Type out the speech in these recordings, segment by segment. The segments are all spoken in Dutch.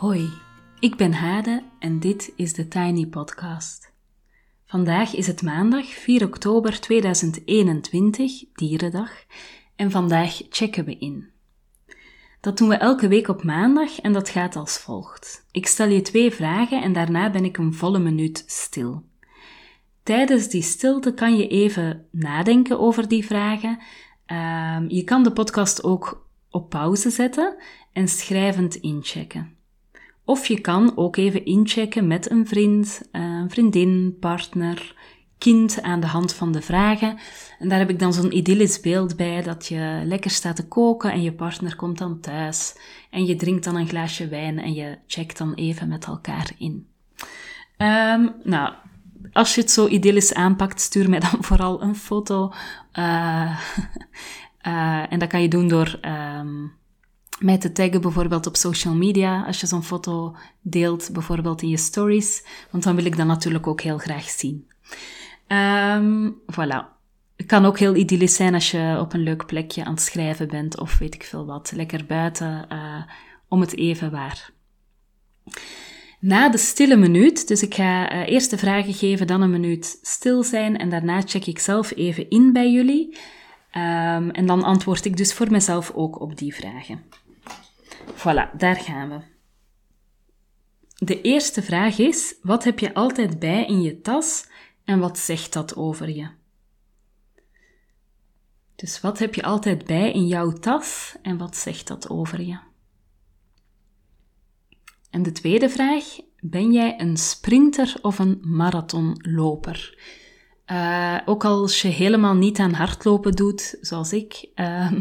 Hoi, ik ben Hade en dit is de Tiny Podcast. Vandaag is het maandag 4 oktober 2021, Dierendag, en vandaag checken we in. Dat doen we elke week op maandag en dat gaat als volgt. Ik stel je twee vragen en daarna ben ik een volle minuut stil. Tijdens die stilte kan je even nadenken over die vragen. Ehm, je kan de podcast ook op pauze zetten en schrijvend inchecken. Of je kan ook even inchecken met een vriend, eh, een vriendin, partner, kind aan de hand van de vragen. En daar heb ik dan zo'n idyllisch beeld bij dat je lekker staat te koken en je partner komt dan thuis en je drinkt dan een glaasje wijn en je checkt dan even met elkaar in. Ehm, nou, als je het zo idyllisch aanpakt, stuur mij dan vooral een foto. Uh, uh, en dat kan je doen door um, mij te taggen bijvoorbeeld op social media, als je zo'n foto deelt, bijvoorbeeld in je stories, want dan wil ik dat natuurlijk ook heel graag zien. Um, voilà. Het kan ook heel idyllisch zijn als je op een leuk plekje aan het schrijven bent of weet ik veel wat, lekker buiten, uh, om het even waar. Na de stille minuut, dus ik ga uh, eerst de vragen geven, dan een minuut stil zijn en daarna check ik zelf even in bij jullie. Um, en dan antwoord ik dus voor mezelf ook op die vragen. Voilà, daar gaan we. De eerste vraag is: wat heb je altijd bij in je tas en wat zegt dat over je? Dus wat heb je altijd bij in jouw tas en wat zegt dat over je? En de tweede vraag: ben jij een sprinter of een marathonloper? Uh, ook als je helemaal niet aan hardlopen doet, zoals ik, uh,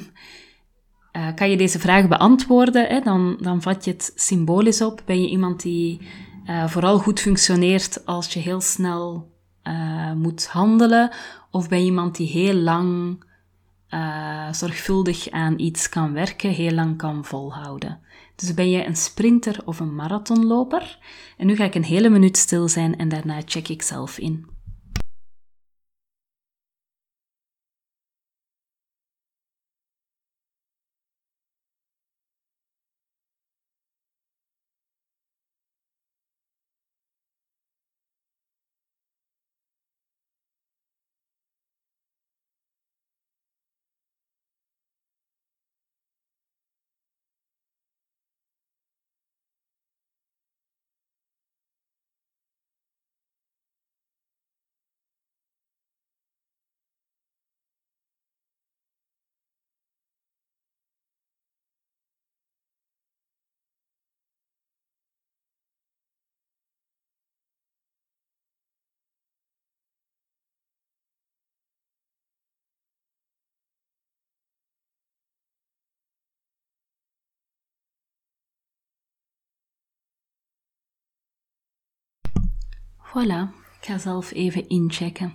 uh, kan je deze vraag beantwoorden, hè, dan, dan vat je het symbolisch op. Ben je iemand die uh, vooral goed functioneert als je heel snel uh, moet handelen? Of ben je iemand die heel lang zorgvuldig aan iets kan werken, heel lang kan volhouden? Dus ben je een sprinter of een marathonloper? En nu ga ik een hele minuut stil zijn en daarna check ik zelf in. Voilà, ik ga zelf even inchecken.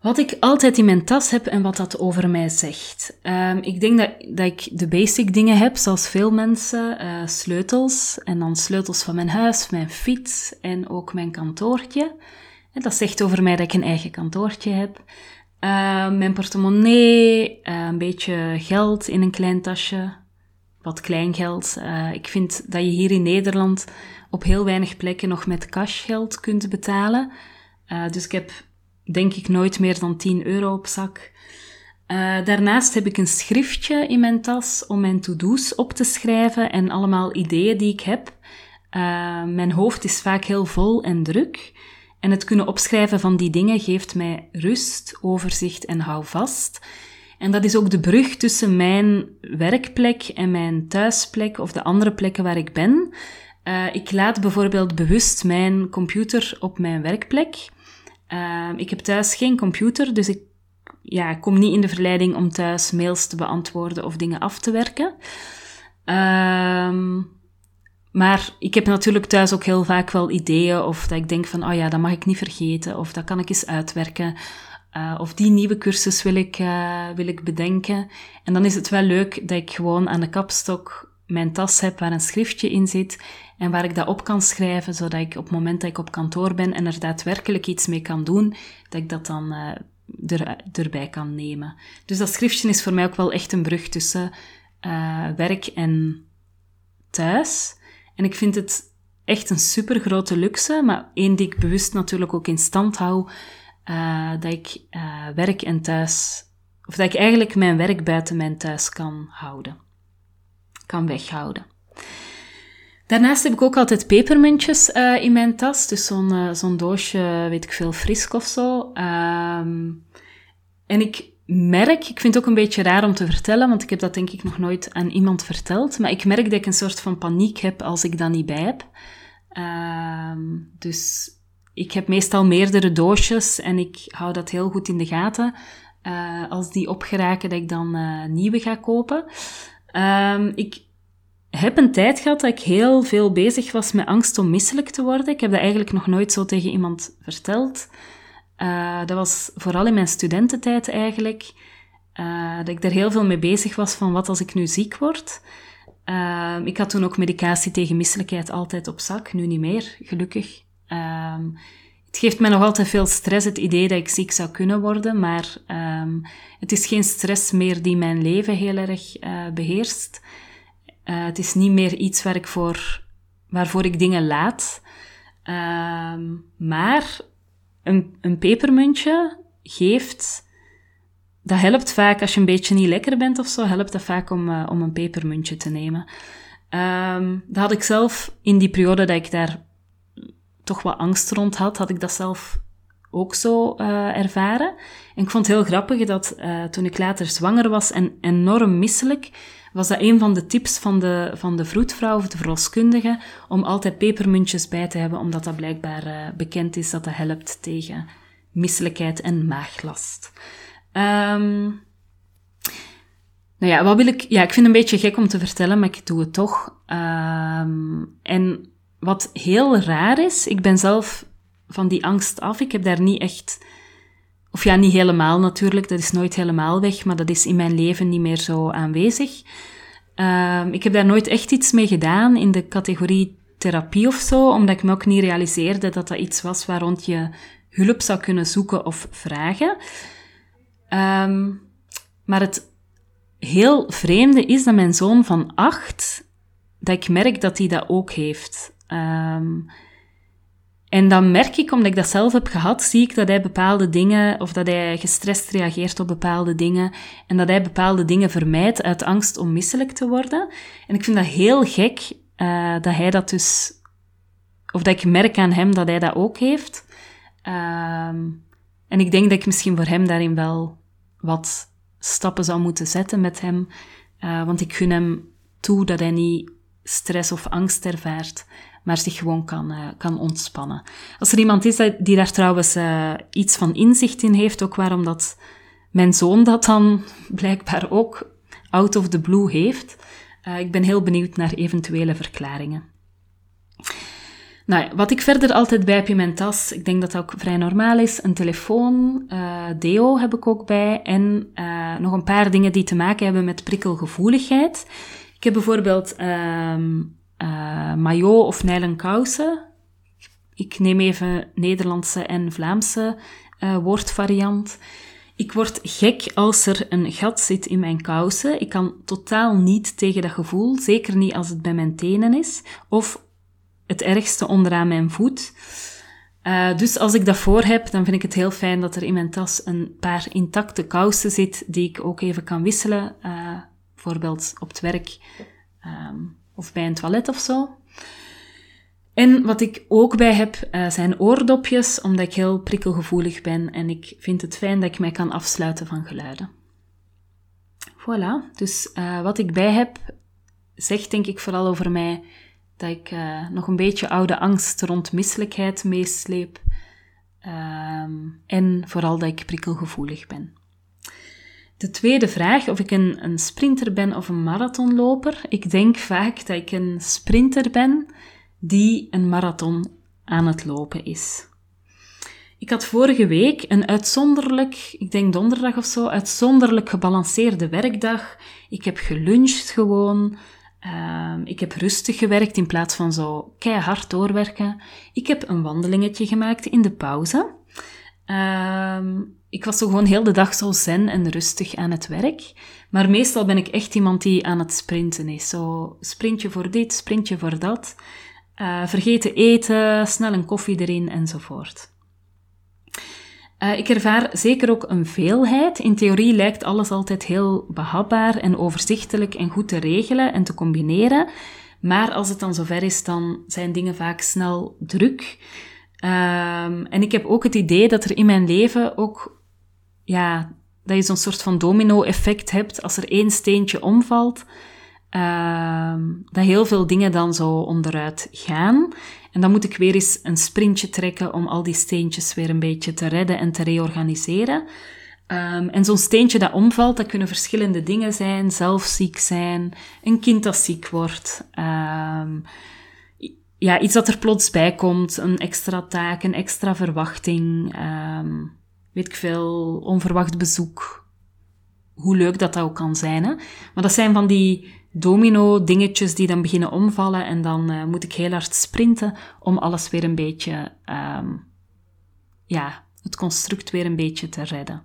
Wat ik altijd in mijn tas heb en wat dat over mij zegt. Um, ik denk dat, dat ik de basic dingen heb, zoals veel mensen. Uh, sleutels en dan sleutels van mijn huis, mijn fiets en ook mijn kantoortje. En dat zegt over mij dat ik een eigen kantoortje heb. Uh, mijn portemonnee, uh, een beetje geld in een klein tasje, wat kleingeld. Uh, ik vind dat je hier in Nederland op heel weinig plekken nog met cashgeld kunt betalen. Uh, dus ik heb denk ik nooit meer dan 10 euro op zak. Uh, daarnaast heb ik een schriftje in mijn tas om mijn to-do's op te schrijven en allemaal ideeën die ik heb. Mijn hoofd is vaak heel vol en druk. En het kunnen opschrijven van die dingen geeft mij rust, overzicht en houvast. En dat is ook de brug tussen mijn werkplek en mijn thuisplek of de andere plekken waar ik ben. Uh, ik laat bijvoorbeeld bewust mijn computer op mijn werkplek. Uh, ik heb thuis geen computer, dus ik ja, kom niet in de verleiding om thuis mails te beantwoorden of dingen af te werken. Uh, maar ik heb natuurlijk thuis ook heel vaak wel ideeën of dat ik denk van, oh ja, dat mag ik niet vergeten of dat kan ik eens uitwerken. Uh, of die nieuwe cursus wil ik, uh, wil ik bedenken. En dan is het wel leuk dat ik gewoon aan de kapstok mijn tas heb waar een schriftje in zit en waar ik dat op kan schrijven, zodat ik op het moment dat ik op kantoor ben en er daadwerkelijk iets mee kan doen, dat ik dat dan uh, er, erbij kan nemen. Dus dat schriftje is voor mij ook wel echt een brug tussen werk en thuis. En ik vind het echt een super grote luxe, maar één die ik bewust natuurlijk ook in stand hou, uh, dat ik uh, werk en thuis, of dat ik eigenlijk mijn werk buiten mijn thuis kan houden, kan weghouden. Daarnaast heb ik ook altijd pepermuntjes uh, in mijn tas, dus zo'n zo'n doosje, weet ik veel, frisk of zo. Um, en ik merk, ik vind het ook een beetje raar om te vertellen, want ik heb dat denk ik nog nooit aan iemand verteld, maar ik merk dat ik een soort van paniek heb als ik dat niet bij heb. Uh, dus ik heb meestal meerdere doosjes en ik hou dat heel goed in de gaten. Uh, als die opgeraken, dat ik dan uh, nieuwe ga kopen. Uh, ik heb een tijd gehad dat ik heel veel bezig was met angst om misselijk te worden. Ik heb dat eigenlijk nog nooit zo tegen iemand verteld. Uh, dat was vooral in mijn studententijd eigenlijk. Dat ik er heel veel mee bezig was van wat als ik nu ziek word. Uh, ik had toen ook medicatie tegen misselijkheid altijd op zak, nu niet meer, gelukkig. Um, het geeft mij nog altijd veel stress, het idee dat ik ziek zou kunnen worden, maar um, het is geen stress meer die mijn leven heel erg beheerst. het is niet meer iets waar ik voor, waarvoor ik dingen laat. Um, maar een, een pepermuntje geeft, dat helpt vaak als je een beetje niet lekker bent of zo, helpt dat vaak om, uh, om een pepermuntje te nemen. Dat had ik zelf in die periode dat ik daar toch wat angst rond had, had ik dat zelf ook zo uh, ervaren. En ik vond het heel grappig dat uh, toen ik later zwanger was en enorm misselijk, was dat een van de tips van de, van de vroedvrouw of de verloskundige om altijd pepermuntjes bij te hebben, omdat dat blijkbaar uh, bekend is dat dat helpt tegen misselijkheid en maaglast. Um, nou ja, wat wil ik... Ja, ik vind het een beetje gek om te vertellen, maar ik doe het toch. Um, en wat heel raar is, ik ben zelf van die angst af. Ik heb daar niet echt... Of ja, niet helemaal natuurlijk, dat is nooit helemaal weg, maar dat is in mijn leven niet meer zo aanwezig. Uh, ik heb daar nooit echt iets mee gedaan in de categorie therapie of zo, omdat ik me ook niet realiseerde dat dat iets was waar rond je hulp zou kunnen zoeken of vragen. Um, maar het heel vreemde is dat mijn zoon van acht, dat ik merk dat hij dat ook heeft. Um, en dan merk ik, omdat ik dat zelf heb gehad, zie ik dat hij bepaalde dingen, of dat hij gestrest reageert op bepaalde dingen, en dat hij bepaalde dingen vermijdt uit angst om misselijk te worden. En ik vind dat heel gek uh, dat hij dat dus, of dat ik merk aan hem dat hij dat ook heeft. Um, en ik denk dat ik misschien voor hem daarin wel wat stappen zou moeten zetten met hem, uh, want ik gun hem toe dat hij niet stress of angst ervaart maar zich gewoon kan, uh, kan ontspannen. Als er iemand is die daar trouwens uh, iets van inzicht in heeft, ook waarom dat mijn zoon dat dan blijkbaar ook out of the blue heeft, uh, ik ben heel benieuwd naar eventuele verklaringen. Nou wat ik verder altijd bij heb in mijn tas, ik denk dat dat ook vrij normaal is, een telefoon, deo heb ik ook bij en nog een paar dingen die te maken hebben met prikkelgevoeligheid. Ik heb bijvoorbeeld um, uh, maillot of nylon kousen. Ik neem even Nederlandse en Vlaamse uh, woordvariant. Ik word gek als er een gat zit in mijn kousen. Ik kan totaal niet tegen dat gevoel, zeker niet als het bij mijn tenen is, of het ergste onderaan mijn voet. Uh, dus als ik dat voor heb, dan vind ik het heel fijn dat er in mijn tas een paar intacte kousen zit die ik ook even kan wisselen. Uh, bijvoorbeeld op het werk um, of bij een toilet of zo. En wat ik ook bij heb, uh, zijn oordopjes, omdat ik heel prikkelgevoelig ben en ik vind het fijn dat ik mij kan afsluiten van geluiden. Voilà, dus uh, wat ik bij heb, zegt denk ik vooral over mij dat ik uh, nog een beetje oude angst rond misselijkheid meesleep. Um, en vooral dat ik prikkelgevoelig ben. De tweede vraag, of ik een, een sprinter ben of een marathonloper. Ik denk vaak dat ik een sprinter ben die een marathon aan het lopen is. Ik had vorige week een uitzonderlijk, ik denk donderdag of zo, uitzonderlijk gebalanceerde werkdag. Ik heb geluncht gewoon. Uh, ik heb rustig gewerkt in plaats van zo keihard doorwerken. Ik heb een wandelingetje gemaakt in de pauze. Ehm, ik was zo gewoon heel de dag zo zen en rustig aan het werk. Maar meestal ben ik echt iemand die aan het sprinten is. Zo sprintje voor dit, sprintje voor dat. Uh, vergeten eten, snel een koffie erin enzovoort. Uh, ik ervaar zeker ook een veelheid. In theorie lijkt alles altijd heel behapbaar en overzichtelijk en goed te regelen en te combineren. Maar als het dan zover is, dan zijn dingen vaak snel druk. Um, en ik heb ook het idee dat er in mijn leven ook, ja, dat je zo'n soort van domino-effect hebt. Als er één steentje omvalt, uh, dat heel veel dingen dan zo onderuit gaan. En dan moet ik weer eens een sprintje trekken om al die steentjes weer een beetje te redden en te reorganiseren. Um, en zo'n steentje dat omvalt, dat kunnen verschillende dingen zijn. Zelf ziek zijn, een kind dat ziek wordt, um, ja, iets dat er plots bij komt, een extra taak, een extra verwachting, um, weet ik veel, onverwacht bezoek. Hoe leuk dat dat ook kan zijn. Hè? Maar dat zijn van die domino-dingetjes die dan beginnen omvallen en dan uh, moet ik heel hard sprinten om alles weer een beetje, um, ja, het construct weer een beetje te redden.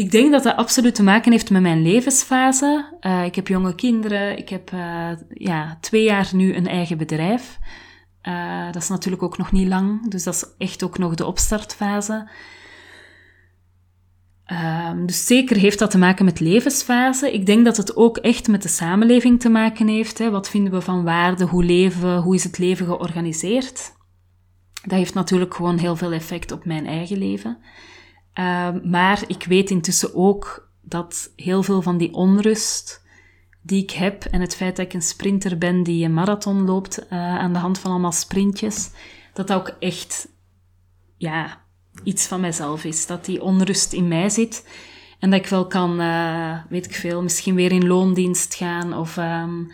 Ik denk dat dat absoluut te maken heeft met mijn levensfase. Uh, ik heb jonge kinderen, ik heb uh, ja, twee jaar nu een eigen bedrijf. dat is natuurlijk ook nog niet lang, dus dat is echt ook nog de opstartfase. Um, dus zeker heeft dat te maken met levensfase. Ik denk dat het ook echt met de samenleving te maken heeft. Hè. Wat vinden we van waarde? Hoe leven? Hoe is het leven georganiseerd? Dat heeft natuurlijk gewoon heel veel effect op mijn eigen leven. Um, maar ik weet intussen ook dat heel veel van die onrust die ik heb en het feit dat ik een sprinter ben die een marathon loopt uh, aan de hand van allemaal sprintjes, dat dat ook echt ja, iets van mijzelf is. Dat die onrust in mij zit. En dat ik wel kan, uh, weet ik veel, misschien weer in loondienst gaan. Of um,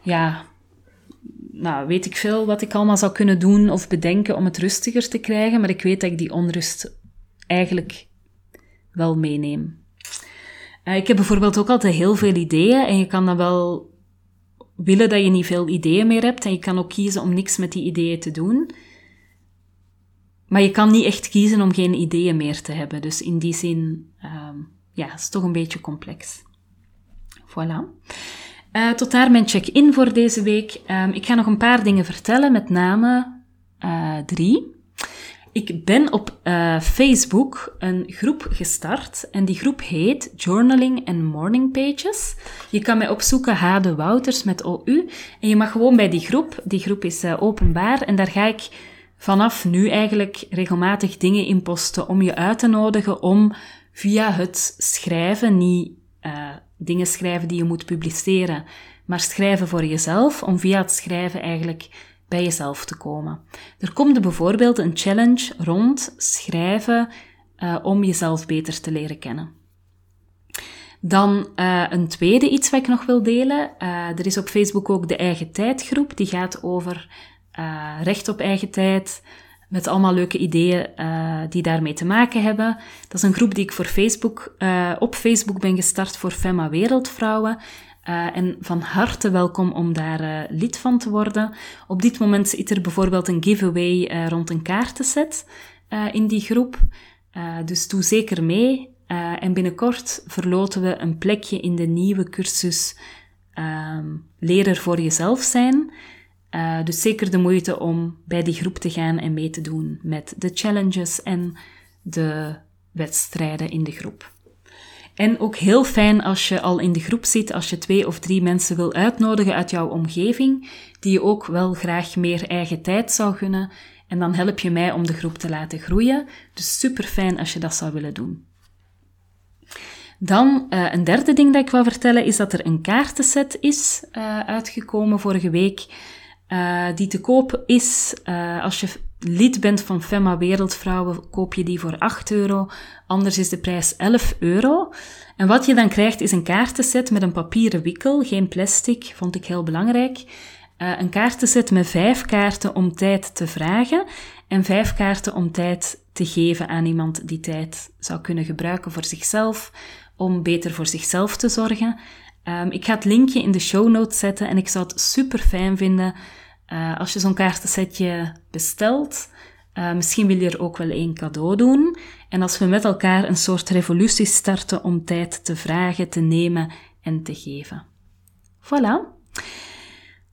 ja, nou, weet ik veel wat ik allemaal zou kunnen doen of bedenken om het rustiger te krijgen. Maar ik weet dat ik die onrust eigenlijk wel meeneem. Uh, ik heb bijvoorbeeld ook altijd heel veel ideeën. En je kan dan wel willen dat je niet veel ideeën meer hebt. En je kan ook kiezen om niks met die ideeën te doen. Maar je kan niet echt kiezen om geen ideeën meer te hebben. Dus in die zin, um, ja, is toch een beetje complex. Voilà. Uh, tot daar mijn check-in voor deze week. Um, ik ga nog een paar dingen vertellen, met name uh, drie. Ik ben op uh, Facebook een groep gestart en die groep heet Journaling and Morning Pages. Je kan mij opzoeken Hade Wouters met OU en je mag gewoon bij die groep, die groep is openbaar en daar ga ik vanaf nu eigenlijk regelmatig dingen inposten om je uit te nodigen om via het schrijven, niet uh, dingen schrijven die je moet publiceren, maar schrijven voor jezelf, om via het schrijven eigenlijk bij jezelf te komen. Er komt bijvoorbeeld een challenge rond schrijven uh, om jezelf beter te leren kennen. Dan uh, een tweede iets wat ik nog wil delen. Uh, er is op Facebook ook de eigen tijdgroep. Die gaat over recht op eigen tijd, met allemaal leuke ideeën die daarmee te maken hebben. Dat is een groep die ik voor Facebook, op Facebook ben gestart voor Femma Wereldvrouwen. En van harte welkom om daar lid van te worden. Op dit moment zit er bijvoorbeeld een giveaway rond een kaartenset in die groep. dus doe zeker mee. en binnenkort verloten we een plekje in de nieuwe cursus ehm, Leren voor jezelf zijn. Dus zeker de moeite om bij die groep te gaan en mee te doen met de challenges en de wedstrijden in de groep. En ook heel fijn als je al in de groep zit, als je twee of drie mensen wil uitnodigen uit jouw omgeving, die je ook wel graag meer eigen tijd zou gunnen. En dan help je mij om de groep te laten groeien. Dus super fijn als je dat zou willen doen. Dan uh, een derde ding dat ik wil vertellen is dat er een kaartenset is uh, uitgekomen vorige week uh, die te koop is. Als je lid bent van Femma Wereldvrouwen, koop je die voor 8 euro. Anders is de prijs 11 euro. En wat je dan krijgt is een kaartenset met een papieren wikkel, geen plastic, vond ik heel belangrijk. Uh, een kaartenset met vijf kaarten om tijd te vragen en vijf kaarten om tijd te geven aan iemand die tijd zou kunnen gebruiken voor zichzelf, om beter voor zichzelf te zorgen. Um, ik ga het linkje in de show notes zetten en ik zou het super fijn vinden uh, als je zo'n kaartensetje bestelt. Uh, misschien wil je er ook wel één cadeau doen. En als we met elkaar een soort revolutie starten om tijd te vragen, te nemen en te geven. Voilà.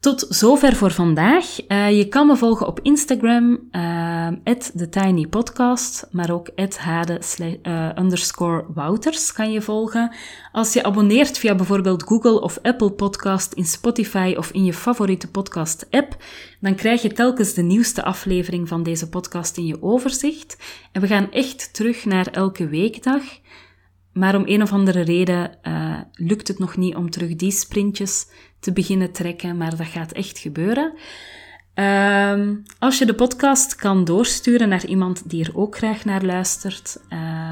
Tot zover voor vandaag. Uh, je kan me volgen op Instagram, uh, TheTinyPodcast, maar ook hade uh, underscore Wouters kan je volgen. Als je abonneert via bijvoorbeeld Google of Apple Podcast in Spotify of in je favoriete podcast-app, dan krijg je telkens de nieuwste aflevering van deze podcast in je overzicht. En we gaan echt terug naar elke weekdag. Maar om een of andere reden uh, lukt het nog niet om terug die sprintjes te beginnen trekken, maar dat gaat echt gebeuren. Um, als je de podcast kan doorsturen naar iemand die er ook graag naar luistert,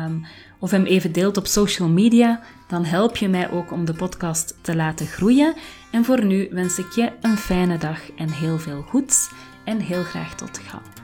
um, of hem even deelt op social media, dan help je mij ook om de podcast te laten groeien. En voor nu wens ik je een fijne dag en heel veel goeds en heel graag tot gauw.